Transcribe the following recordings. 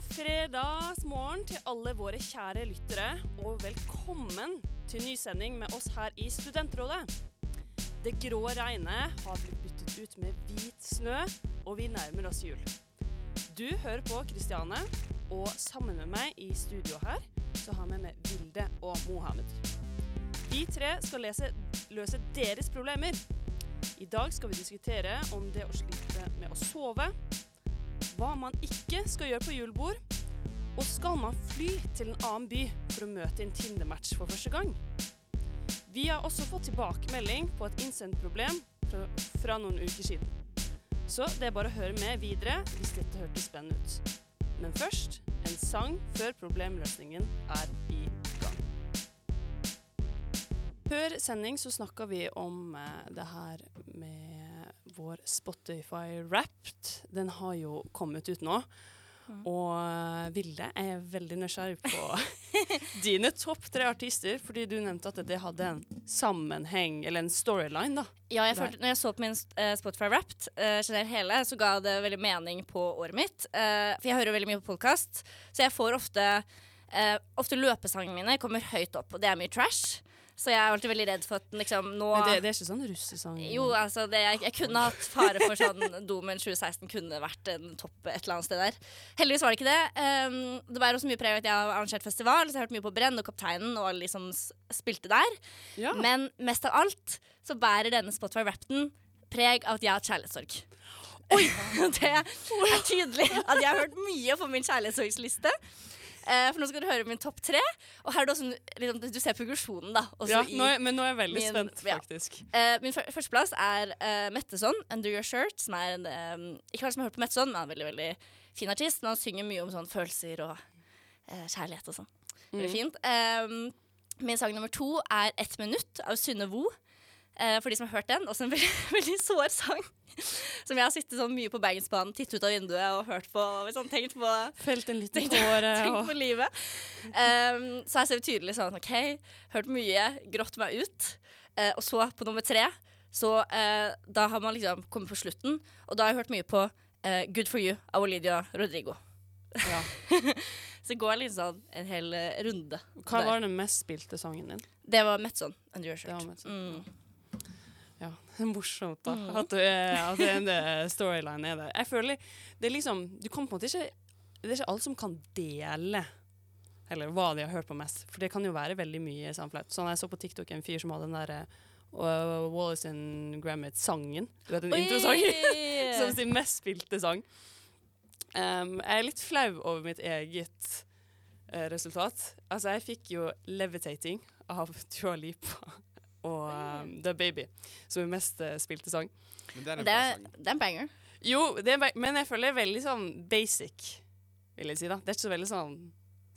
God fredagsmorgen til alle våre kjære lyttere, og velkommen til nysending med oss her i Studentrådet. Det grå regnet har blitt byttet ut med hvit snø, og vi nærmer oss jul. Du hører på Kristiane, og sammen med meg i studio her, så har vi med Vilde og Mohammed. Vi tre skal lese, løse deres problemer. I dag skal vi diskutere om det å slite med å sove, hva man ikke skal gjøre på julebord, og skal man fly til en annen by for å møte en Tinder-match for første gang? Vi har også fått tilbakemelding på et innsendt problem fra, fra noen uker siden. Så det er bare å høre med videre hvis dette hørtes spennende ut. Men først en sang før problemløsningen er i gang. Før sending så snakka vi om eh, det her med vår Spotify Wrapped. Den har jo kommet ut nå. Og eh, Vilde er veldig nysgjerrig på dine topp tre artister, fordi du nevnte at det hadde en sammenheng, eller en storyline, da. Ja, jeg følte, når jeg så på min eh, Spotify Wrapped uh, generelt hele, så ga det veldig mening på året mitt. For jeg hører veldig mye på podkast, så jeg får ofte uh, Ofte løpesangene mine kommer høyt opp, og det er mye trash. Så jeg er alltid veldig redd for at liksom nå Men det, det er ikke sånn russesang? Jo, altså det, jeg, jeg kunne hatt fare for sånn Domen 2016 kunne vært en topp et eller annet sted der. Heldigvis var det ikke det. Um, det bærer også mye preg av at jeg har arrangert festival, så jeg har hørt mye på Brenn og Kapteinen og alle de som spilte der. Ja. Men mest av alt så bærer denne Spotify Rapton preg av at jeg har hatt kjærlighetssorg. Oi! det er tydelig at jeg har hørt mye på min kjærlighetssorgsliste. Eh, for nå skal du høre min topp tre. Og her er det også, liksom, du ser progresjonen, da. Ja, i- nå er, men nå er jeg veldig min- spent, ja. faktisk. Eh, min førsteplass er uh, Metteson, 'Under Your Shirt'. Som er en, eh, ikke alle som har hørt på Metteson, men han er en veldig veldig fin artist. Men han synger mye om sånn følelser og eh, kjærlighet og sånn. Veldig fint. Eh, min sang nummer to er 'Ett minutt' av Synne Vo. Eh, for de som har hørt den. Også en veldig, veldig sår sang. Som jeg har sittet sånn mye på Bergensbanen, tittet ut av vinduet og hørt på. Og sånn, tenkt på Felt en liten tåre Tenk og på livet. Um, så her ser tydelig sånn OK, hørt mye, grått meg ut. Uh, og så, på nummer tre, så uh, da har man liksom kommet på slutten, og da har jeg hørt mye på uh, Good for You av Olivia Rodrigo. ja. Så går liksom sånn en hel runde. Hva der. var den mest spilte sangen din? Det var Metson, And Your Shirt. Det var Metson. Mm. Det er morsomt da, Mm. at, er, at den eh, storyline er der. Jeg føler det er liksom Du kan på en måte ikke Det er ikke alle som kan dele eller hva de har hørt på mest. For det kan jo være veldig mye samflaut. Sånn jeg så på TikTok en fyr som hadde den derre uh, Wallace and Gromit-sangen. Du vet den introsangen? som sin mest spilte sang. Um, jeg er litt flau over mitt eget uh, resultat. Altså, jeg fikk jo 'Levitating' av Dua Lipa og um, The Baby, som er mest uh, spilte sang. Men det er en det, er, sang. det er en banger. Jo, det er, men jeg føler det er veldig sånn basic, vil jeg si. da. Det er ikke så veldig sånn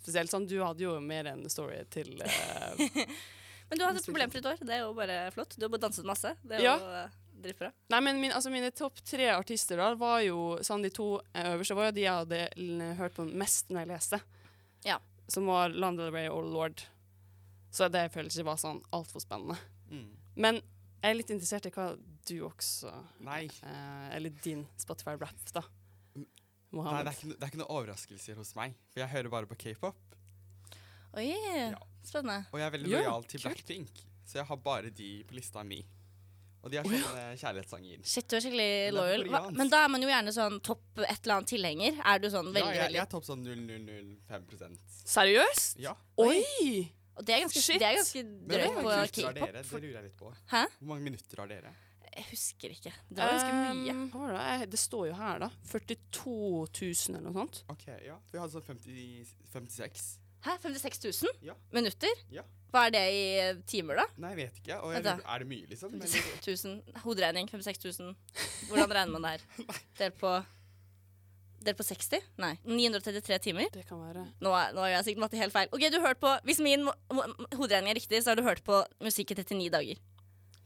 Spesielt sånn, du hadde jo mer en story til uh, Men du har hatt et problemfritt år. Det er jo bare flott. Du har bare danset masse. Det er Ja. jo Uh, dritbra. Nei, men min, altså mine topp tre artister da var jo sånn de to eh, øverste var jo de jeg hadde hørt på mest når jeg leste. Ja. Som var Lana Del Rey og Lord. Så det føler jeg ikke var sånn altfor spennende. Mm. Men jeg er litt interessert i hva du også Nei. eh, Eller din Spotify-rap, da. Nei, det Mohammed. er, ikke, det er ikke noen overraskelser hos meg. For jeg hører bare på k-pop. Oi, Ja. spennende. Og jeg er veldig Ja, lojal til. Blackpink. Så jeg har bare de på lista mi. Og de har sånne kjærlighetssanger. Shit, du er skikkelig Men er loyal. Hva, men da er man jo gjerne sånn topp et eller annet tilhenger. Er du sånn Ja, veldig, jeg, jeg er topp sånn 0005 Seriøst? Ja. Oi! Og det er ganske, Shit. det er ganske drøyt på mange minutter har k-pop. dere? Det lurer jeg litt på. Hæ? Hvor mange minutter har dere? Jeg husker ikke. Det var ganske mye. Um, hva var det? Det står jo her, da. 42 000 eller noe sånt. Ok, ja. Vi hadde sånn 50, 56. Hæ? 56 000 Ja. minutter? Ja. Hva er det i eh, timer, da? Nei, jeg vet ikke. Og jeg, er det mye, liksom? Eller? 56 000. Hoderegning. 56 000. Hvordan regner man det her? Delt på Delt på 60? Nei. 933 timer? Det kan være. Nå, er- nå har jeg sikkert matte helt feil. Ok, du har hørt på Hvis min hoderegning er riktig, så har du hørt på musikk i 39 dager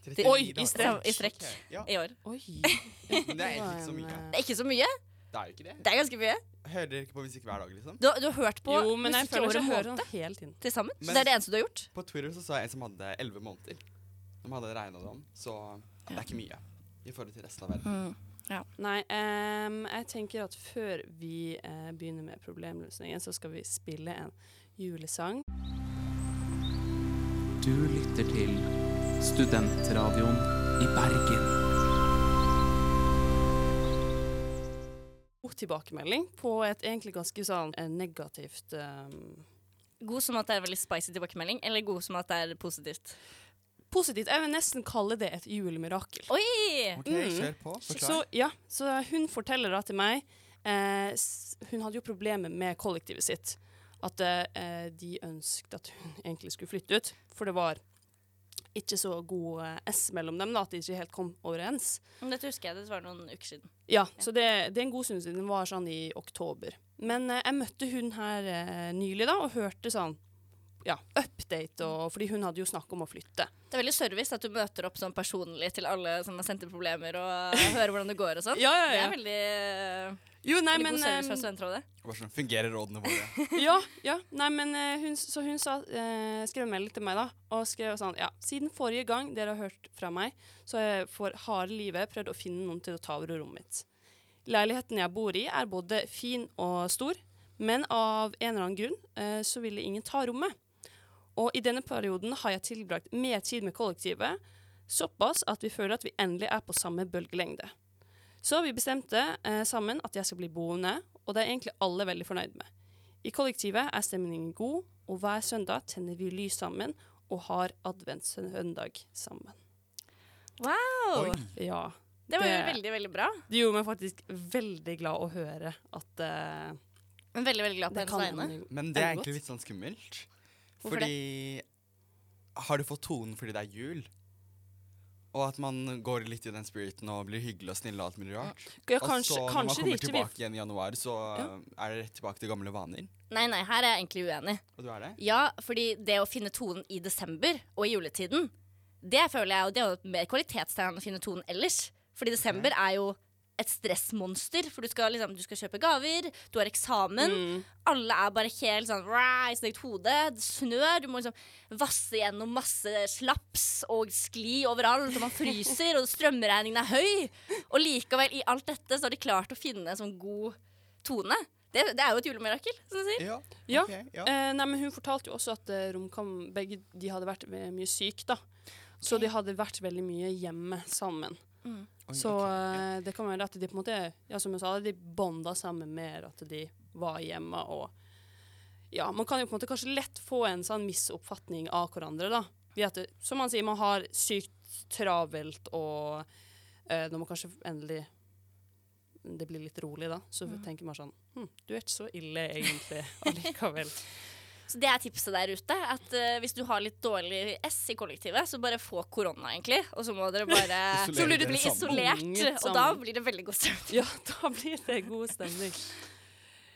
39 Oi, i strekk. I strekk. Okay. Ja, i år. Oi. men det er egentlig ikke så mye. Det er ikke så mye. Det er jo ikke det. Det er ganske mye. Hører dere ikke på musikk hver dag, liksom? Du, du har hørt på Jo, men musikk i hører måned hele tiden. til sammen. Men- det er det eneste du har gjort? På Twitter så, sa jeg en som hadde 11 måneder. De hadde regna det om, så det er ikke mye i forhold til resten av verden. Ja. Nei, um, jeg tenker at før vi uh, begynner med problemløsningen, så skal vi spille en julesang. Du lytter til Studentradioen i Bergen. God tilbakemelding på et egentlig ganske sånn eh, negativt um God som at det er veldig spicy tilbakemelding, eller god som at det er positivt? Positivt. Jeg vil nesten kalle det et julemirakel. Oi! OK, Mm. kjør på. Forklar. Så, ja, så hun forteller da til meg eh, Hun hadde jo problemer med kollektivet sitt. At eh, de ønsket at hun egentlig skulle flytte ut. For det var ikke så god eh, S mellom dem, da, at de ikke helt kom overens. Men Dette husker jeg, det var noen uker siden. Ja, så det, det er en god stund siden. Den var sånn i oktober. Men eh, jeg møtte hun her eh, nylig da, og hørte sånn ja, update, og, fordi hun hadde jo snakk om å flytte. Det er veldig service at du møter opp sånn personlig til alle som har sendt inn problemer, og hører hvordan det går og sånn. Ja, ja, Det er veldig, Jo, nei, veldig men god service fra eh, sånn, fungerer rådene våre? Ja, ja. Nei, men eh, hun, så hun sa, eh, skrev en melding til meg da, og skrev sånn, ja, siden forrige gang dere har hørt fra meg, så har jeg for harde livet prøvd å finne noen til å ta over rommet mitt. Leiligheten jeg bor i er både fin og stor, men av en eller annen grunn eh, så ville ingen ta rommet. Og i denne perioden har jeg tilbrakt mer tid med kollektivet, såpass at vi føler at vi endelig er på samme bølgelengde. Så vi bestemte eh, sammen at jeg skal bli boende, og det er egentlig alle veldig fornøyd med. I kollektivet er stemningen god, og hver søndag tenner vi lys sammen og har adventssøndag sammen. Wow! Oi. Ja. Det var jo Det- veldig, veldig bra. Det gjorde meg faktisk veldig glad å høre at eh, Men veldig, veldig glad på det hennes vegne. Men det er Er egentlig litt sånn skummelt. Hvorfor fordi Har du fått tonen fordi det er jul? Og at man går litt i den spiriten og blir hyggelig og snill og alt mulig rart. Ja, og kanskje, så når man kommer det tilbake igjen i januar, så Ja. er det rett tilbake til gamle vaner. Nei, nei, her er jeg egentlig uenig. Og du er det? Ja, fordi det å finne tonen i desember og i juletiden, det føler jeg, og det er jo mer kvalitetstegn enn å finne tonen ellers. Fordi desember er jo et stressmonster, for du skal, liksom, du skal kjøpe gaver, du har eksamen. Mm. Alle er bare helt sånn rah, i sitt eget hode. Det snør, du må liksom vasse gjennom masse slaps og skli overalt, og man fryser, og strømregningen er høy. Og likevel, i alt dette, så har de klart å finne en sånn god tone. Det, det er jo et julemirakel, som du sier. Ja. okay, ja. Eh, nei, men hun fortalte jo også at eh, Romkam, begge de hadde vært mye syke, da. Så de hadde vært veldig mye hjemme sammen. Oi, Så ok, eh, det kan være at de på en måte, ja, som jeg sa, de bonda sammen mer at de var hjemme og Ja, man kan jo på en måte kanskje lett få en sånn misoppfatning av hverandre, da. Ved at som man sier, man har sykt travelt og eh, når man kanskje endelig det blir litt rolig, da, så tenker man sånn hm, Du er ikke så ille egentlig allikevel. Så det er tipset der ute. At uh, hvis du har litt dårlig S i kollektivet, så bare få korona, egentlig. Og så må dere bare Så blir du bli isolert, og da blir det veldig god stemning. Ja, da blir det god stemning.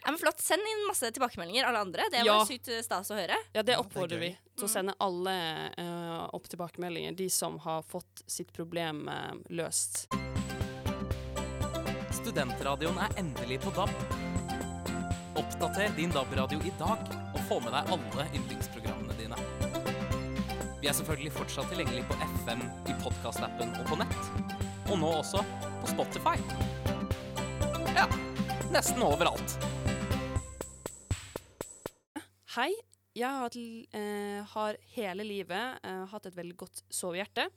Ja, men flott. Send inn masse tilbakemeldinger, alle andre. Det Ja. var sykt eh, stas å høre. Ja, det Ja, er oppfordrer vi Så til å sende alle uh, opp tilbakemeldinger, de som har fått sitt problem uh, løst. Studentradioen er endelig på DAB. Oppdater din DAB-radio i dag, og få med deg alle yndlingsprogrammene dine. Vi er selvfølgelig fortsatt tilgjengelig på FM, i podkastappen og på nett. Og nå også på Spotify. Ja, nesten overalt. Hei, jeg har, eh, har hele livet eh, hatt et veldig godt sovehjerte.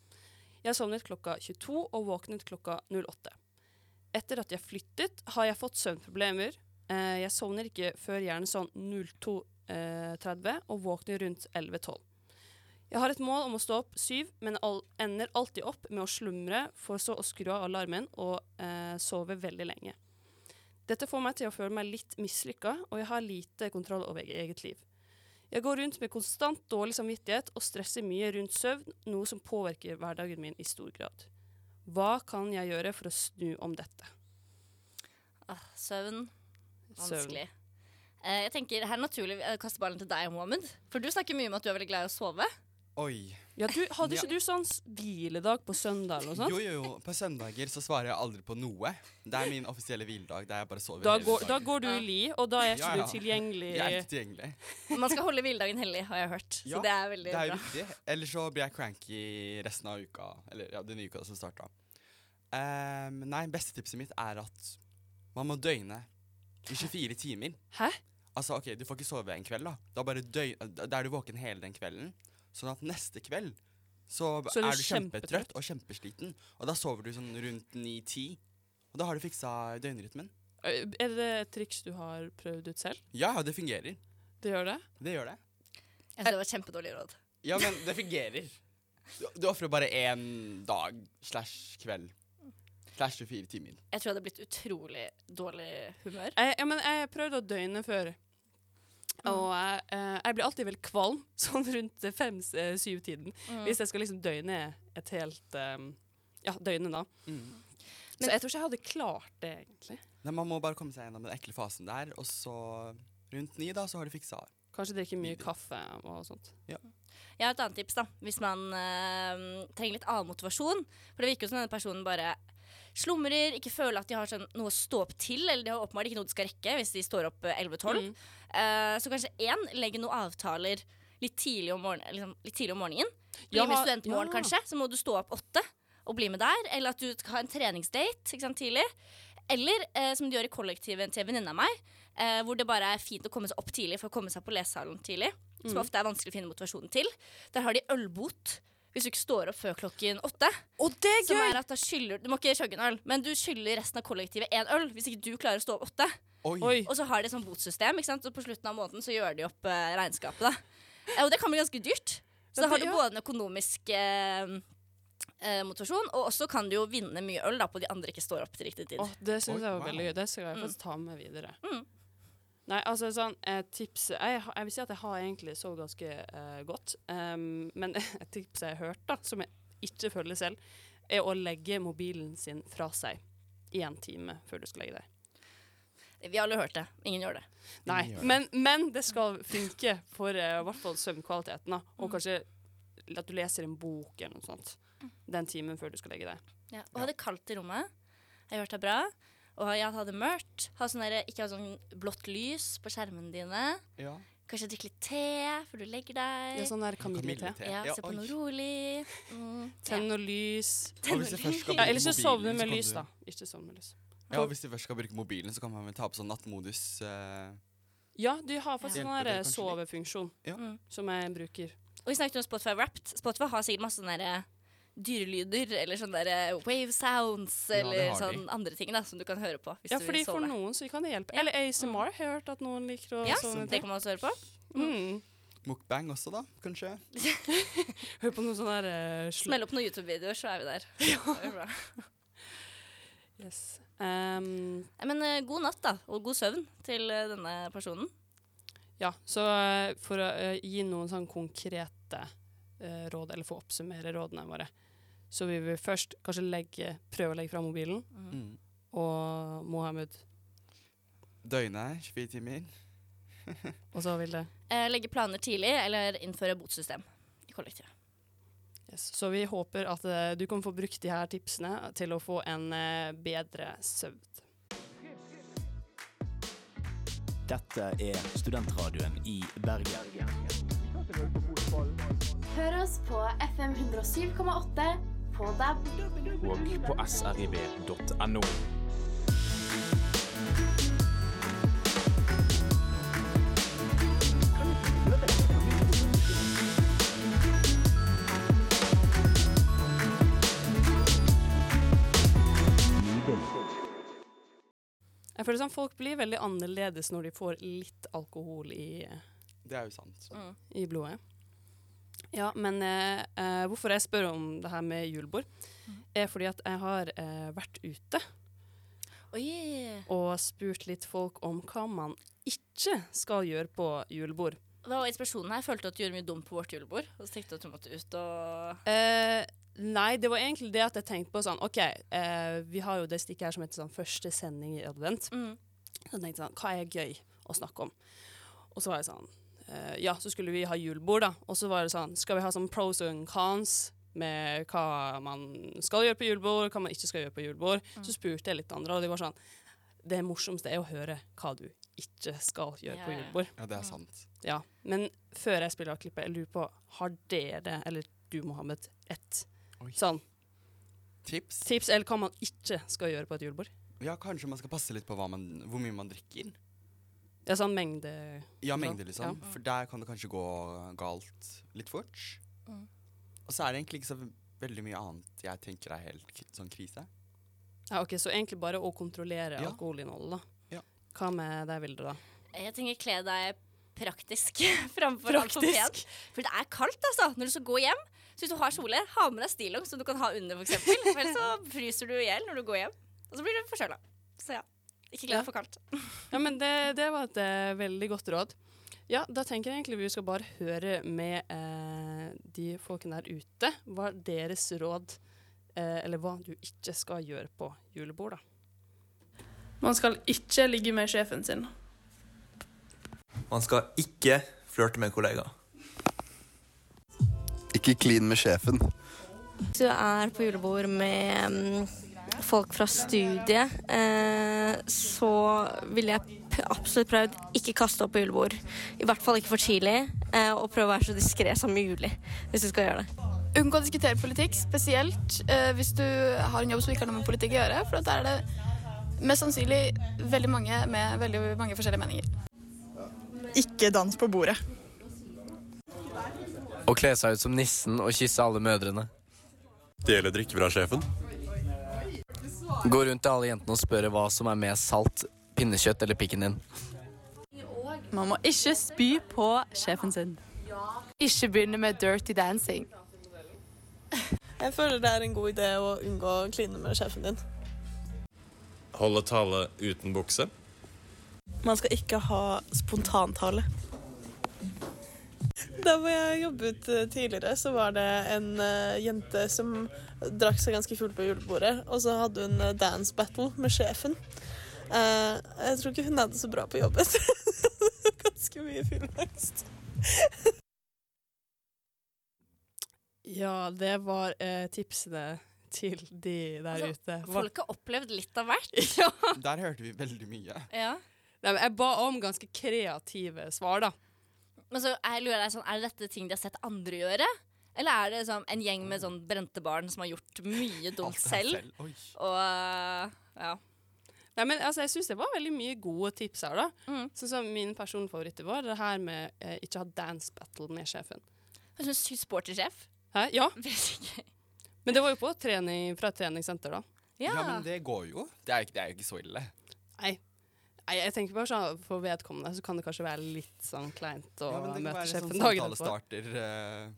Jeg sovnet klokka 22 og våknet klokka 08. Etter at jeg flyttet, har jeg fått søvnproblemer. Eh, jeg sovner ikke før gjerne sånn 02.30 og våkner rundt 11.12. Jeg har et mål om å stå opp syv, men all, ender alltid opp med å slumre, for så å skru av alarmen og eh, sove veldig lenge. Dette får meg til å føle meg litt mislykka, og jeg har lite kontroll over eget liv. Jeg går rundt med konstant dårlig samvittighet og stresser mye rundt søvn, noe som påvirker hverdagen min i stor grad. Hva kan jeg gjøre for å snu om dette? Ah, søvn. Vanskelig. Eh, jeg tenker Her er naturlig å kaste ballen til deg, Mohammed. For du snakker mye om at du er veldig glad i å sove. Oi. Ja, du, hadde Ja. ikke du sånn hviledag på søndag eller noe sånt? Jo, jo, jo. På søndager så svarer jeg aldri på noe. Det er min offisielle hviledag der jeg bare sover Da hele går, da går du i li, og da er ikke Ja, ja. du tilgjengelig. Jeg er ikke tilgjengelig. Man skal holde hviledagen hellig, har jeg hørt. Ja, så det er veldig Det er jo bra. viktig. Ellers så blir jeg cranky resten av uka. Eller ja, denne uka som starta. Um, nei, beste tipset mitt er at man må døgne 24 timer. Hæ? Altså, ok, Du får ikke sove en kveld, da. Da, da er du våken hele den kvelden. Sånn at neste kveld så, Så er du er du kjempetrøtt og kjempesliten. Og da sover du sånn rundt 9-10. Og da har du fiksa døgnrytmen. Er det et triks du har prøvd ut selv? Ja, det fungerer. Det gjør det? Det gjør det. Jeg synes det var kjempedårlig råd. Ja, men det fungerer. Du, du ofrer bare én dag slash kveld. Slash 24 timer. Jeg tror jeg hadde blitt utrolig dårlig humør. Jeg, ja, men jeg prøvde å døgne før. Og jeg, eh, jeg blir alltid vel kvalm, sånn rundt fem-syv-tiden. Mm. Hvis jeg skal liksom døgne et helt um, Ja, døgne, da. Mm. Så jeg tror ikke jeg hadde klart det, egentlig. Nei, man må bare komme seg gjennom den ekle fasen der, og så rundt ni, da, så har du fiksa det. Kanskje drikke mye kaffe og sånt. Ja. Jeg har et annet tips, da. Hvis man øh, trenger litt annen motivasjon. For det virker jo som denne personen bare slumrer, ikke føler at de har sånn, noe å stå opp til. Eller de har åpenbart ikke noe de skal rekke hvis de står opp eh, 11-12. Mm. Uh, så kanskje én, legger noen avtaler litt tidlig om, morgen, liksom, litt tidlig om morgenen. Bli Ja, med studentmorgen, ja. kanskje. Så må du stå opp åtte og bli med der. Eller at du skal ha en treningsdate sant, tidlig. Eller eh, som de gjør i kollektivet til en venninne av meg, eh, hvor det bare er fint å komme seg opp tidlig for å komme seg på lesesalen tidlig. Som Mm. ofte er vanskelig å finne motivasjonen til. Der har de ølbot hvis du ikke står opp før klokken åtte. Og det er Som gøy! er at da skyller, Du må ikke chugge en øl, men du skylder resten av kollektivet én øl hvis ikke du klarer å stå opp åtte. Oi! Oi. Og så har de et sånt botsystem, ikke sant? og på slutten av måneden så gjør de opp eh, regnskapet. da. Eh, og det kan bli ganske dyrt. Så da har du både en økonomisk eh, eh, motivasjon, og også kan du jo vinne mye øl da på de andre ikke står opp til riktig tid. Åh, det syns jeg var veldig gøy. Det skal jeg Mm. faktisk ta med videre. Mm. Nei, altså sånn eh, tips jeg, jeg vil si at jeg har egentlig sovet ganske eh, godt. Um, men et tips jeg har hørt, da, som jeg ikke følger selv, er å legge mobilen sin fra seg i en time før du skal legge deg. Vi har alle hørt det. Ingen gjør det. Nei, gjør det. men, men det skal funke for i hvert fall søvnkvaliteten. Da. Og kanskje at du leser en bok eller noe sånt den timen før du skal legge deg. Ja. Og ha det kaldt i rommet. Jeg har hørt det er bra. Og ja, ha det mørkt. Ha sånn der, ikke ha sånn blått lys på skjermene dine. Ja. Kanskje drikke litt te før du legger deg. Ja, sånn der kamillete. Ja, Ja, se på noe rolig. Mm, Tenn noe lys. Du først skal Ja, bruke så sovne med lys, da. Ikke sovne med lys. Ja, og hvis du først skal bruke mobilen, så kan man ta på sånn nattmodus. Uh, Ja, du har faktisk Ja. sånn kanskje sovefunksjon Ja. Mm. som jeg bruker. Og vi snakket om Spotify Wrapped. Spotify har sikkert masse sånne der, dyrelyder eller sånne der, wave sounds Ja, eller sånn andre ting da, som du kan høre på hvis Ja, du fordi for noen så kan det hjelpe. Ja. Eller ASMR. Jeg har hørt at noen liker å Ja, sovne det kan man også høre på. Mm. Mukbang også, da, kanskje? Hør på noe sånn der uh, Smell opp noen YouTube-videoer, så er vi der. Det er. Yes. Um, Men uh, god natt, da, og god søvn til uh, denne personen. ja, så eh, for å eh, gi noen sånn konkrete eh, råd, eller få oppsummere rådene våre, så vi vil først kanskje legge, prøve å legge fra mobilen, Mm. og Mohammed, Døgnet, 24 timer. og så vil det Eh, legge planer tidlig, eller innføre botsystem i kollektivet. Yes. Så vi håper at uh, du kan få brukt de her tipsene til å få en uh, bedre søvn. Dette er studentradioen i Bergen. Hør oss på FM 107,8 på DAB. Og på srib.no. Jeg føler sånn Folk blir veldig annerledes når de får litt alkohol i, Det er jo sant. Mm. i blodet. Ja, men eh, eh, hvorfor jeg spør om det her med julebord, er fordi at jeg har eh, vært ute Oi! og spurt litt folk om hva man ikke skal gjøre på julebord. Hva var inspirasjonen her? Følte at du gjorde mye dumt på vårt julebord. Og så tenkte du at du måtte ut og Eh, nei, det var egentlig det at jeg tenkte på sånn OK, eh, vi har jo det stikket her som heter sånn første sending i advent. mm. Så jeg tenkte sånn, hva er gøy å snakke om? Og så var jeg sånn, ja, så skulle vi ha julebord da. Og så var det sånn, skal vi ha sånn pros and cons med hva man skal gjøre på julebord, hva man ikke skal gjøre på julebord. Så spurte jeg litt andre, og de var sånn, det morsomste er å høre hva du ikke skal gjøre yeah. på julebord. Ja, det er sant. Ja, men før jeg spiller av klippet, jeg lurer på, har dere, eller du Mohammed, et Oi. sånn Tips? Tips eller hva man ikke skal gjøre på et julebord. Ja, kanskje man skal passe litt på hva man, hvor mye man drikker. Ja, sånn mengde Ja, Ja, mengde, liksom. ja. For der kan det kanskje gå galt litt fort. Mm. Og så er det egentlig ikke så veldig mye annet jeg tenker er helt k- sånn krise. Ja, ok, Så egentlig bare å kontrollere Ja. alkoholinnholdet, da. Ja. Hva med deg, Vilde, da? Jeg tenker kle deg praktisk framfor pen. For det er kaldt, altså, når du skal gå hjem. Så hvis du har kjole, ha med deg stillongs som du kan ha under, f.eks. For ellers så fryser du i hjel når du går hjem. Og så blir du forkjøla. Så ja, ikke gled Ja. deg for kaldt. Ja, men det, det var et uh, veldig godt råd. Ja, da tenker jeg egentlig vi skal bare høre med uh, de folkene der ute hva er deres råd uh, Eller hva du ikke skal gjøre på julebord, da. Man skal ikke ligge med sjefen sin. Man skal ikke flørte med kollegaer. Ikke klin med sjefen. Hvis du er på julebord med mm, folk fra studiet, eh, så ville jeg absolutt prøvd ikke kaste opp på julebord. I hvert fall ikke for tidlig, eh, og prøve å være så diskré som mulig hvis du skal gjøre det. Unngå å diskutere politikk, spesielt eh, hvis du har en jobb som ikke har noe med politikk å gjøre. For der er det mest sannsynlig veldig mange med veldig mange forskjellige meninger. Ikke dans på bordet. Å kle seg ut som nissen og kysse alle mødrene. Dele drikke fra sjefen. Gå rundt til alle jentene og spørre hva som er mer salt, pinnekjøtt eller pikken din. Man må ikke spy på sjefen sin. Ikke begynne med dirty dancing. Jeg føler det er en god idé å unngå å kline med sjefen din. Holde tale uten bukse. Man skal ikke ha spontantale. Der hvor jeg jobbet eh, tidligere, så var det en eh, jente som drakk seg ganske full på julebordet, og så hadde hun eh, dance battle med sjefen. Eh, jeg tror ikke hun hadde det så bra på jobben. ganske mye fyllangst. Ja, det var eh, tipsene til de der Altså, ute. Folk har opplevd litt av hvert. ja. Der hørte vi veldig mye. Ja. Nei, men jeg ba om ganske kreative svar, da. Men så jeg lurer jeg sånn, Er dette ting de har sett andre gjøre? Eller er det sånn en gjeng med sånn brente barn som har gjort mye dumt selv? selv. Og øh, ja. Nei, men altså, Jeg syns det var veldig mye gode tips her. da Sånn som Min personfavoritt var det her med eh, ikke ha dance battle med sjefen. Jeg syns supportersjef. Hæ? Ja. Men det var jo på trening, fra et treningssenter, da. Ja. men det går jo. Det er, ikke- det er jo ikke så ille. Nei. Nei, jeg tenker bare sånn For vedkommende så kan det kanskje være litt sånn kleint å Ja, men det møte være sjefen sånn dagen etterpå. eh,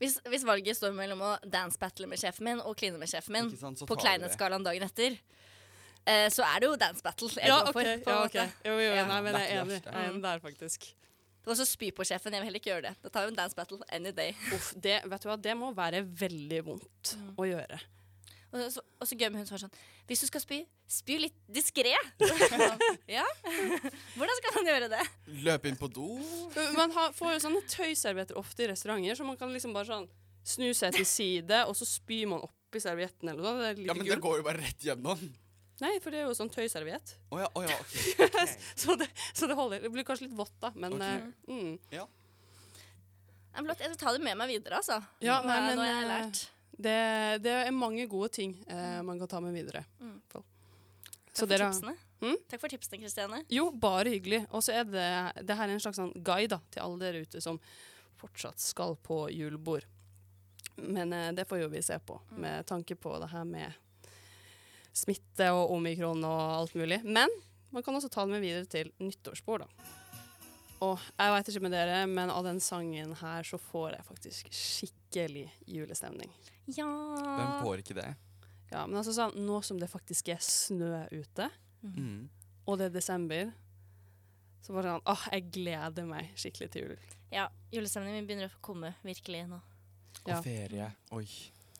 Hvis, hvis valget står mellom å dance battle med sjefen min og kline med sjefen min sant, på kleineskalaen kleinhetsskalaen dagen etter, eh, så er det jo dance battle jeg Ja, går for. ok, på ja, okay. ok. Jo, jo, Ja. nei, men jeg er enig. Jeg er enig der, faktisk. Det var også spy på sjefen. Jeg vil heller ikke gjøre det. Da tar vi en dance battle any day. Uff, det, vet du hva, det må være veldig vondt Mm. å gjøre. Og så, og så gøy med hun som var sånn Hvis du skal spy, spy litt diskré. ja? Hvordan skal man gjøre det? Løpe inn på do. Man har, får jo sånne tøyservietter ofte i restauranter, så man kan liksom bare sånn snu seg til side, og så spyr man oppi servietten eller noe. Det er Ja, men det går jo bare rett gjennom. Nei, for det er jo sånn tøyserviett. Oh ja, oh ja, ok. så, det, så det holder. Det blir kanskje litt vått, da, men okay. uh, mm. Ja. Jeg, blott, skal ta det med meg videre, altså. Ja, nei, men nå har jeg eh, lært. Det, det er mange gode ting eh, man kan ta med videre. Mm. Så Takk for dere-. Mm? Takk for tipsene, Kristiane. Jo, bare hyggelig. Og så er det, det her er en slags sånn guide da, til alle dere ute som fortsatt skal på julebord. Men eh, det får jo vi se på, med tanke på det her med smitte og omikron og alt mulig. Men man kan også ta det med videre til nyttårsbord, da. Og jeg veit ikke med dere, men av den sangen her så får jeg faktisk skikkelig julestemning. Ja. Hvem får ikke det? Ja, men altså sånn, nå som det faktisk er snø ute, Mm. og det er desember, så bare sånn Åh, jeg gleder meg skikkelig til jul. Ja, julestemningen min begynner å komme virkelig nå. Og Ja. ferie. Oi.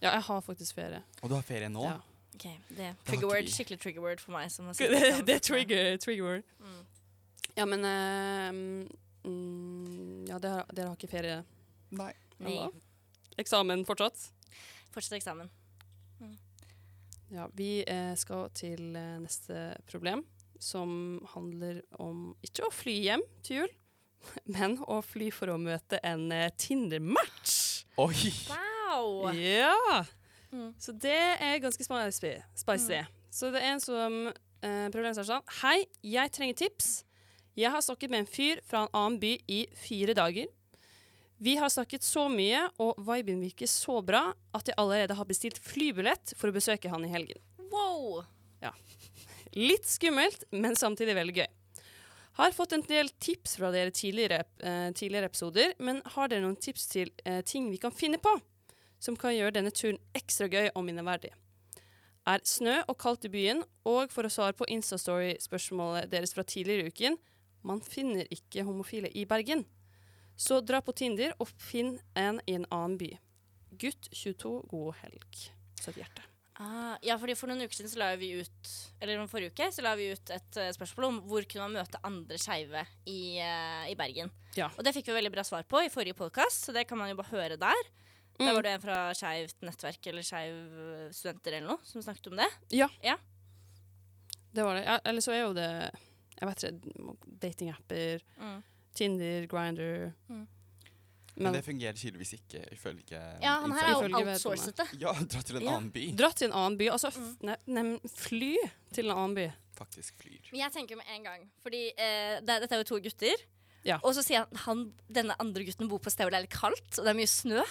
Ja, jeg har faktisk ferie. Og du har ferie nå? Ja. Ok, Det er trigger word, skikkelig trigger word for meg. Som har Det, det er trigger, trigger word. Mm. Ja, men uh, mm, Ja, dere, dere har ikke ferie? Nei. Nei. Eksamen fortsatt? Fortsett eksamen. Ja, vi eh, skal til eh, neste problem, som handler om ikke å fly hjem til jul, men å fly for å møte en eh, Tinder-match. Oi! Wow! Ja! Mm. Så det er ganske spicy. spicy. Så det er en som eh, å sånn Hei, jeg trenger tips. Jeg har snakket med en fyr fra en annen by i fire dager. Vi har snakket så mye, og viben virker så bra at jeg allerede har bestilt flybillett for å besøke han i helgen. Wow! Ja. Litt skummelt, men samtidig veldig gøy. Har fått en del tips fra dere tidligere, eh, tidligere episoder, men har dere noen tips til eh, ting vi kan finne på som kan gjøre denne turen ekstra gøy og minneverdig? Er snø og kaldt i byen, og for å svare på Instastory-spørsmålet deres fra tidligere i uken, man finner ikke homofile i Bergen. Så dra på Tinder og finn en i en annen by. Gutt 22, god helg. Så et hjerte. Ah, ja, fordi For noen uker siden så la vi ut Eller forrige uke så la vi ut et uh, spørsmål om hvor kunne man møte andre skeive i, uh, i Bergen. Ja. Og det fikk vi veldig bra svar på i forrige podkast, så det kan man jo bare høre der. Der Mm. var det en fra Skeivt nettverk eller Skeiv eh, studenter eller noe som snakket om det. Ja. Ja. Det var det. Ja, eller så er jo det Jeg vet ikke, datingapper, Mm. Tinder, Grinder Mm. Men det fungerer tydeligvis ikke ifølge Ja, han her er jo outsourcet det. Ja, dra til en Ja. annen by. Dra til en annen by. Altså Mm. ne, fly til en annen by. Faktisk flyr. Men jeg tenker med en gang, fordi eh, det, dette er jo to gutter. Ja. Og så sier han, han denne andre gutten bor på et sted hvor det er litt kaldt, og det er mye snø.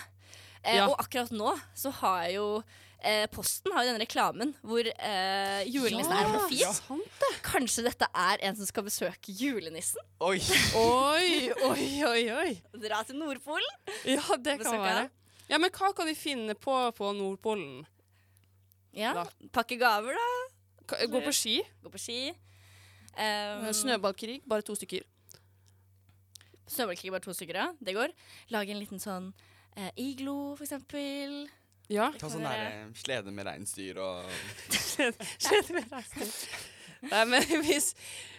Eh, Ja. Og akkurat nå så har jeg jo eh, Posten har jo denne reklamen hvor eh, julenissen er homofil. Ja, sant det. Kanskje dette er en som skal besøke julenissen? Oi! Oi, oi, oi, oi. Dra til Nordpolen? Ja, det kan Besøke være. Ja, Men hva kan vi finne på på Nordpolen? Ja. Da. Pakke gaver, da. Ka- Gå på ski? Gå på ski. Um, Snøballkrig, bare to stykker. Snøballkrig, bare to stykker, ja. Det går. Lage en liten sånn eh, iglo, for eksempel. Ja. Ta sånn der slede med reinsdyr og Slede med reinsdyr. Nei, men hvis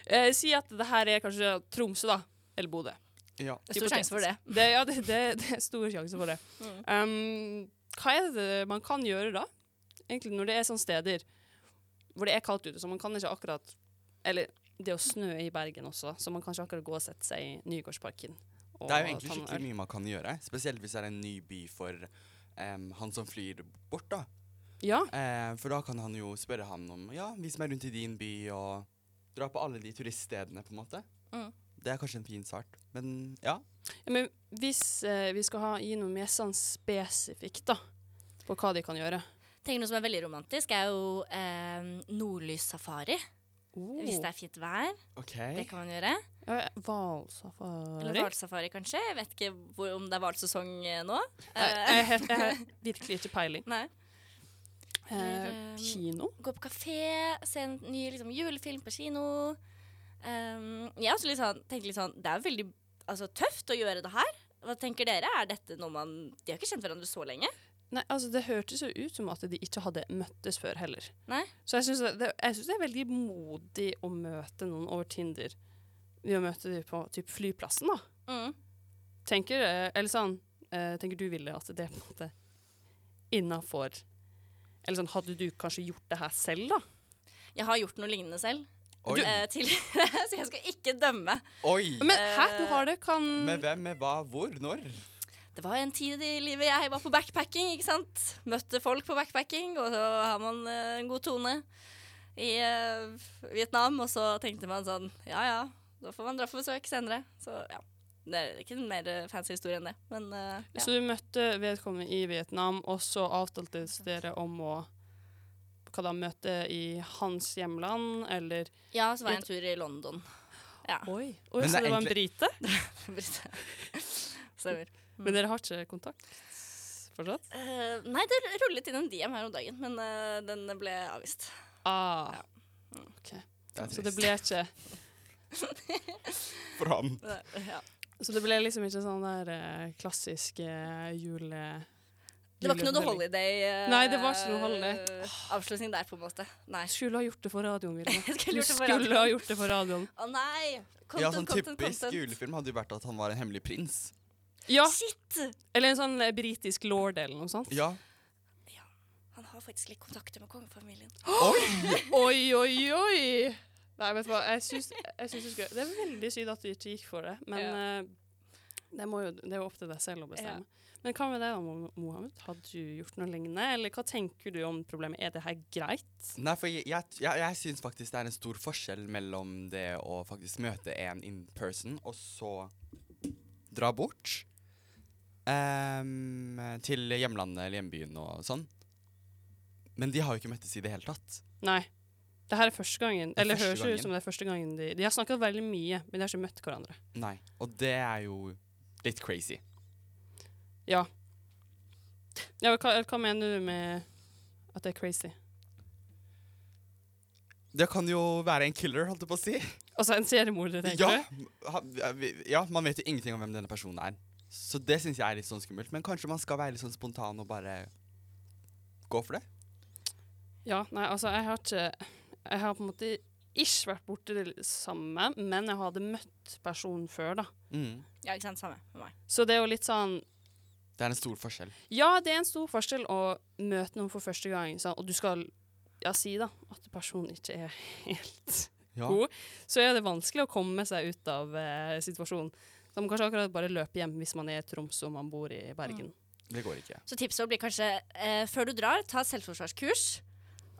eh, Si at det her er kanskje Tromsø, da. Eller Bodø. Ja. Det er stor sjanse for det. det ja, det, det, det er stor sjanse for det. Mm. Um, hva er det man kan gjøre da? Egentlig når det er sånne steder hvor det er kaldt ute, så man kan ikke akkurat Eller det er jo snø i Bergen også, så man kan ikke akkurat gå og sette seg i Nygårdsparken. og Det er jo egentlig skikkelig mye man kan gjøre. Spesielt hvis det er en ny by for em, han som flyr bort, da. Ja. Uh, for da kan han jo spørre han om Ja, vis meg rundt i din by, og dra på alle de turiststedene, på en måte. Mm. Det er kanskje en fin start. Men ja. Ja, men hvis uh, vi skal ha, gi noe mer sånn spesifikt da, på hva de kan gjøre Tenker Noe som er veldig romantisk, er jo eh, nordlyssafari. Hvis det er fint vær. Okay. Det kan man gjøre. Hvalsafari? Eller hvalsafari, kanskje. Jeg vet ikke hvor, om det er hvalsesong eh, nå. Nei, Eh, jeg, har- virkelig ikke peiling. Nei. Eh, um, kino? Gå på kafé, se en ny liksom, julefilm på kino. Um, jeg litt sånn, tenker litt sånn Det er veldig altså, tøft å gjøre det her. Hva tenker dere? Er dette noe man De har ikke kjent hverandre så lenge. Nei, altså Det hørtes jo ut som at de ikke hadde møttes før heller. Nei. Så jeg syns det, det er veldig modig å møte noen over Tinder ved å møte dem på typ flyplassen, da. Mm. Tenker, eh, eller sånn, eh, tenker du, Ville, at det er på en måte innafor Eller sånn, hadde du kanskje gjort det her selv, da? Jeg har gjort noe lignende selv. Oi. Eh, tidligere, så jeg skal ikke dømme. Oi! Men hæ, du har det? Kan Med hvem, med hva, hvor, når? Det var en tid i livet jeg var på backpacking, ikke sant? Møtte folk på backpacking, og så har man eh, en god tone i eh, Vietnam. Og så tenkte man sånn, ja ja, da får man dra på besøk senere. Så ja, det er ikke en mer eh, fancy historie enn det, men uh, ja. Så du møtte vedkommende i Vietnam, og så avtalte dere om å hva da, møte i hans hjemland, eller Ja, så var jeg en tur i London. Ja. Oi, Oi Men så det er det var en egentlig- brite? Stemmer. Men dere har ikke kontakt fortsatt? Uh, nei, det rullet inn en DM her om dagen, men uh, den ble avvist. Ah, ok. Det Så det ble ikke For han. Ja. Så det ble liksom ikke sånn der uh, klassisk jule... Det var ikke noe Holiday uh, Nei, det var ikke noe Holiday. avslutning der, på en måte. Nei. Skulle ha gjort det for radioen, Vilma. skulle Du skulle ha gjort det for radioen. Å nei! Content, Ja, sånn content, typisk content. julefilm hadde jo vært at han var en hemmelig prins. Ja, Shit! eller en sånn eh, britisk lord eller noe sånt. Ja. Han har faktisk litt kontakter med kongefamilien. Oi, oi, oi! Nei, vet du hva, jeg syns, jeg syns det, skulle, det er veldig synd at du ikke gikk for det, men Ja. eh, Det, må jo, det er jo opp til deg selv å bestemme. Men hva med deg da, Mo- Mohammed? Hadde du gjort noe lignende? Eller hva tenker du om problemet? Er det her greit? Nei, for jeg, jeg, jeg, jeg syns faktisk det er en stor forskjell mellom det å faktisk møte en in person, og så dra bort ehm, til hjemlandet eller hjembyen og sånn. Men de har jo ikke møttes i det hele tatt. Nei. Det her er første gangen. Det er Eller første høres jo ut som det er første gangen de De har snakka veldig mye, men de har ikke møtt hverandre. Nei. Og det er jo litt crazy. Ja. ja hva, hva mener du med at det er crazy? Det kan jo være en killer, holdt jeg på å si. Altså en seriemorder, tenker Ja, du? ja, man vet jo ingenting om hvem denne personen er. Så det syns jeg er litt sånn skummelt. Men kanskje man skal være litt sånn spontan og bare gå for det? Ja, nei, altså jeg har ikke Jeg har på en måte ikke vært borti det samme, men jeg hadde møtt personen før, da. Mm. Ja, ikke sant? Samme med meg. Så det er jo litt sånn Det er en stor forskjell. Ja, det er en stor forskjell å møte noen for første gang, sant? og du skal ja, si da at personen ikke er helt Ja. god, så er det vanskelig å komme seg ut av eh, situasjonen. Så man må kanskje akkurat bare løpe hjem hvis man er i Tromsø og man bor i Bergen. Det går ikke. Så tipset blir kanskje eh, før du drar, ta selvforsvarskurs.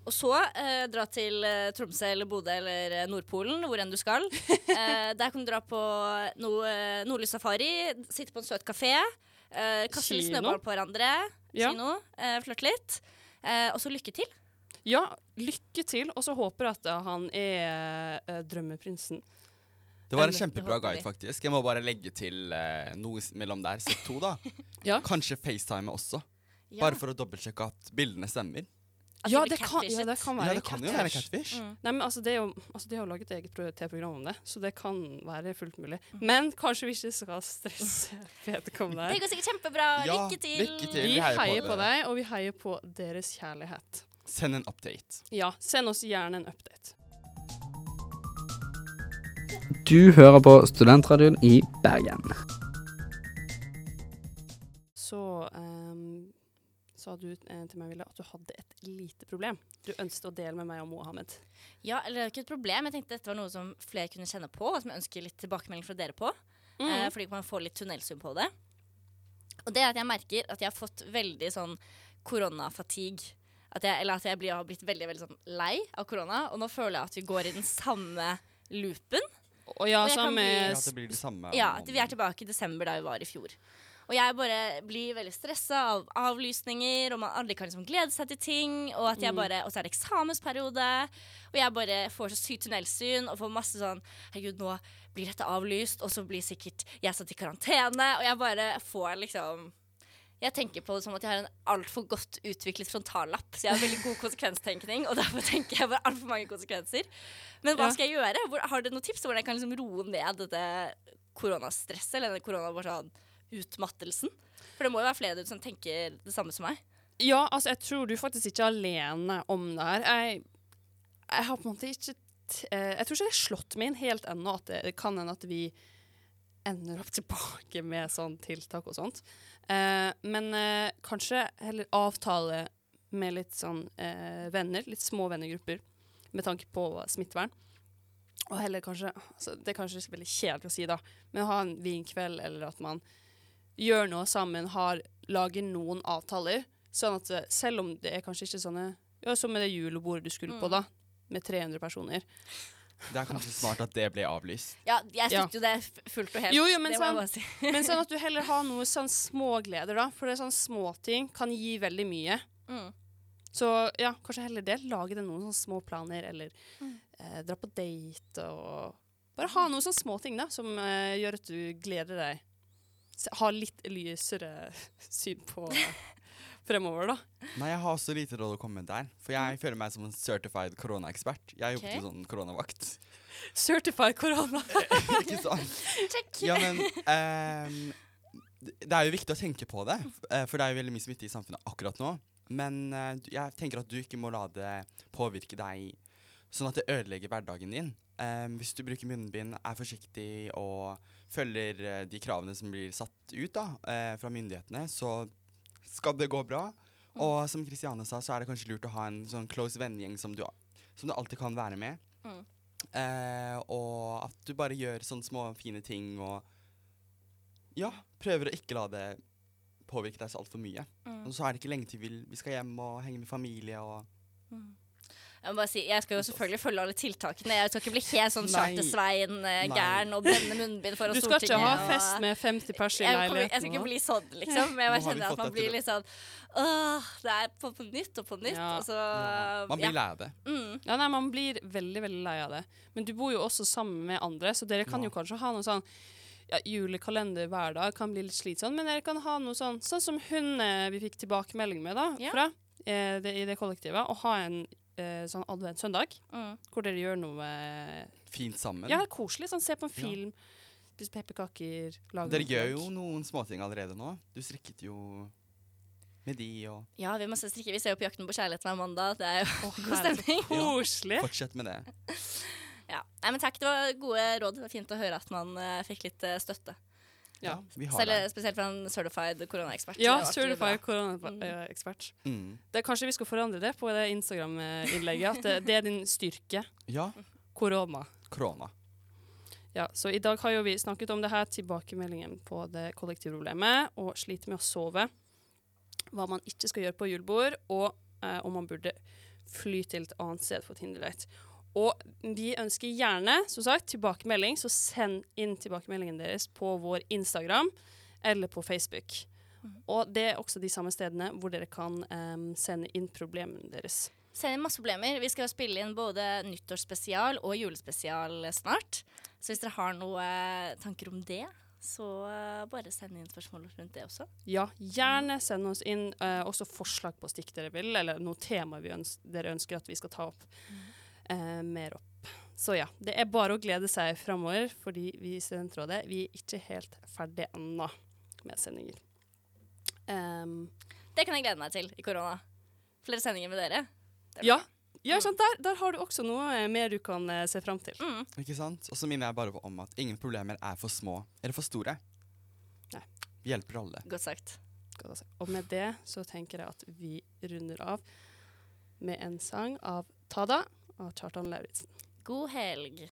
Og så eh, dra til eh, Tromsø eller Bodø eller eh, Nordpolen, hvor enn du skal. Eh, der kan du dra på noe eh, nordlys safari, sitte på en søt kafé, eh, kaste litt snøball på hverandre, Ja. kino, eh, flørte litt. Eh, og så lykke til. Ja, lykke til, og så håper jeg at han er eh, drømmeprinsen. Det var en kjempebra guide, faktisk. Jeg må bare legge til eh, noe mellom der. Sett to, da. Ja. Kanskje FaceTime også. Ja. Bare for å dobbeltsjekke at bildene stemmer. Ja det, kan, ja, det kan være Ja, det kan jo være catfish. Mm. Nei, men altså, det er jo, altså, De har jo laget eget pro- TV-program om det, så det kan være fullt mulig. Men kanskje vi ikke skal stresse vedkommende her. Det går sikkert kjempebra. Ja, lykke til. lykke til. Vi Vi heier på heier på dere. deg, og vi heier på deres kjærlighet. Send en update. Ja, send oss gjerne en update. Du hører på Studentradioen i Bergen. Så um, sa du eh, til meg, Ville, at du hadde et lite problem. Du ønsket å dele med meg og Mohammed. Ja, eller det er ikke et problem. Jeg tenkte dette var noe som flere kunne kjenne på, og som jeg ønsker litt tilbakemelding fra dere på. Mm. Eh, fordi man får litt tunnelsum på det. Og det er at jeg merker at jeg har fått veldig sånn koronafatigue. At jeg, eller at jeg blir, har blitt veldig veldig sånn lei av korona. Og nå føler jeg at vi går i den samme loopen. Og ja, og samme bli- Ja, det blir det samme. Ja, vi er tilbake i desember da vi var i fjor. Og jeg bare blir veldig stressa av avlysninger, og man aldri kan liksom glede seg til ting. Og, at jeg Mm. bare, og så er det eksamensperiode, og jeg bare får så sykt tunnelsyn og får masse sånn Herregud, nå blir dette avlyst, og så blir sikkert jeg satt i karantene. Og jeg bare får liksom Jeg tenker på det som at jeg har en altfor godt utviklet frontallapp. Så jeg har veldig god konsekvenstenkning, og derfor tenker jeg på altfor mange konsekvenser. Men hva Ja. skal jeg gjøre? Hvor, har dere noen tips til hvordan jeg kan liksom roe ned dette koronastresset? Eller denne koronautmattelsen? sånn utmattelsen? For det må jo være flere som tenker det samme som meg. Ja, altså, jeg tror du faktisk ikke er alene om det her. Jeg, jeg har på en måte ikke eh, Jeg tror ikke det har slått meg inn helt ennå at det, det kan hende at vi ender opp tilbake med sånn tiltak og sånt. Eh, men eh, kanskje heller avtale med litt sånn eh, venner, litt små vennegrupper, med tanke på smittevern. Og heller kanskje altså, Det er kanskje veldig kjedelig å si, da, men ha en vinkveld, eller at man gjør noe sammen, har, lager noen avtaler. Sånn at eh, selv om det er kanskje ikke sånne Ja, som med det julebordet du skulle på, Mm. da, med 300 personer. Det er kanskje smart at det ble avlyst. Ja, jeg Ja. støtter jo det f- fullt og helt. Jo, jo, men det sånn, si. men sånn at du heller har noe sånn smågleder, da. For det er sånn småting kan gi veldig mye. Mm. Så ja, kanskje heller det. Lage deg noen sånne små planer, eller Mm. eh, dra på date og Bare ha noen sånne småting da, som eh, gjør at du gleder deg. Ha litt lysere syn på fremover, da. Nei, jeg har også lite råd å komme med der. For jeg føler meg som en certified koronaekspert. Jeg jobber Ok. til sånn koronavakt. Certified korona. Ikke sant? Check. Ja, men um, det det er jo viktig å tenke på det, eh, for det er jo veldig mye smitte i samfunnet akkurat nå. Men uh, jeg tenker at du ikke må la det påvirke deg sånn at det ødelegger hverdagen din. Um, hvis du bruker munnbind, er forsiktig og følger uh, de kravene som blir satt ut da, uh, fra myndighetene, så skal det gå bra. Og som Kristiane sa, så er det kanskje lurt å ha en sånn close vennegjeng som du, som du alltid kan være med. Mm. Eh, og at du bare gjør sånne små, fine ting og ja, prøver å ikke la det påvirke deg så altfor mye. Mm. Og så er det ikke lenge til vi, vi skal hjem og henge med familie og Jeg må bare si, jeg skal jo selvfølgelig følge alle tiltakene. Jeg skal ikke bli helt sånn Nei. Charter-Svein eh, og brenne munnbind foran Du skal ikke ha fest med 50 pers i jeg, jeg skal ikke bli sånn, liksom. Men jeg bare kjenner at man blir litt sånn Åh, det er på, på nytt og på nytt. Ja. Og så Man blir lei av det. Mm. Ja, nei, Man blir veldig veldig lei av det. Men du bor jo også sammen med andre, så dere kan jo kanskje ha noe sånn ja, Julekalender hver dag kan bli litt slitsomt, men dere kan ha noe sånn Sånn som hun eh, vi fikk tilbakemelding med da, Ja. fra eh, det, i det kollektivet. Å ha en eh, sånn adventssøndag Mm. hvor dere gjør noe eh, Fint sammen. Ja, koselig. Sånn, se på en Ja. film, spise pepperkaker, Dere gjør jo noen småting allerede nå. Du strikket jo med de og Ja, vi må se strikke. Vi ser jo på Jakten på kjærlighet hver mandag. Det er jo god stemning. Koselig. Fortsett med det. Ja. Nei, men takk, det var gode råd. Det var fint å høre at man uh, fikk litt uh, støtte. Ja. Vi har Selv, spesielt fra en certified koronaekspert. Ja, certified koronaekspert. Mm. Det- Kanskje vi skal forandre det på det Instagram-innlegget. At det, det er din styrke. Ja. Korona. Korona. Ja, så I dag har jo vi snakket om det her, tilbakemeldingen på det kollektivproblemet, og sliter med å sove. Hva man ikke skal gjøre på julebord, og eh, om man burde fly til et annet sted for Tinder-date. Og vi ønsker gjerne som sagt, tilbakemelding, så send inn tilbakemeldingen deres på vår Instagram eller på Facebook. Og det er også de samme stedene hvor dere kan um, sende inn problemene deres. Send inn masse problemer. Vi skal spille inn både nyttårsspesial og julespesial snart. Så hvis dere har noen tanker om det, så eh, bare send inn spørsmål rundt det også. Ja, gjerne send oss inn uh, også forslag på stikk dere vil, eller noe tema vi øns dere ønsker at vi skal ta opp eh, mer opp. Så ja, det er bare å glede seg framover, fordi vi i Studentrådet vi er ikke helt ferdige ennå med sendinger. Um, Det kan jeg glede meg til i korona. Flere sendinger med dere. Ja, ja sant, der, der har du også noe eh, mer du kan eh, se fram til. Mm. Ikke sant? Og så minner jeg bare om at ingen problemer er for små eller for store. Nei. Vi hjelper alle. Godt sagt. Godt sagt. Og med det så tenker jeg at vi runder av med en sang av Tada av Kjartan Lauritzen. God helg.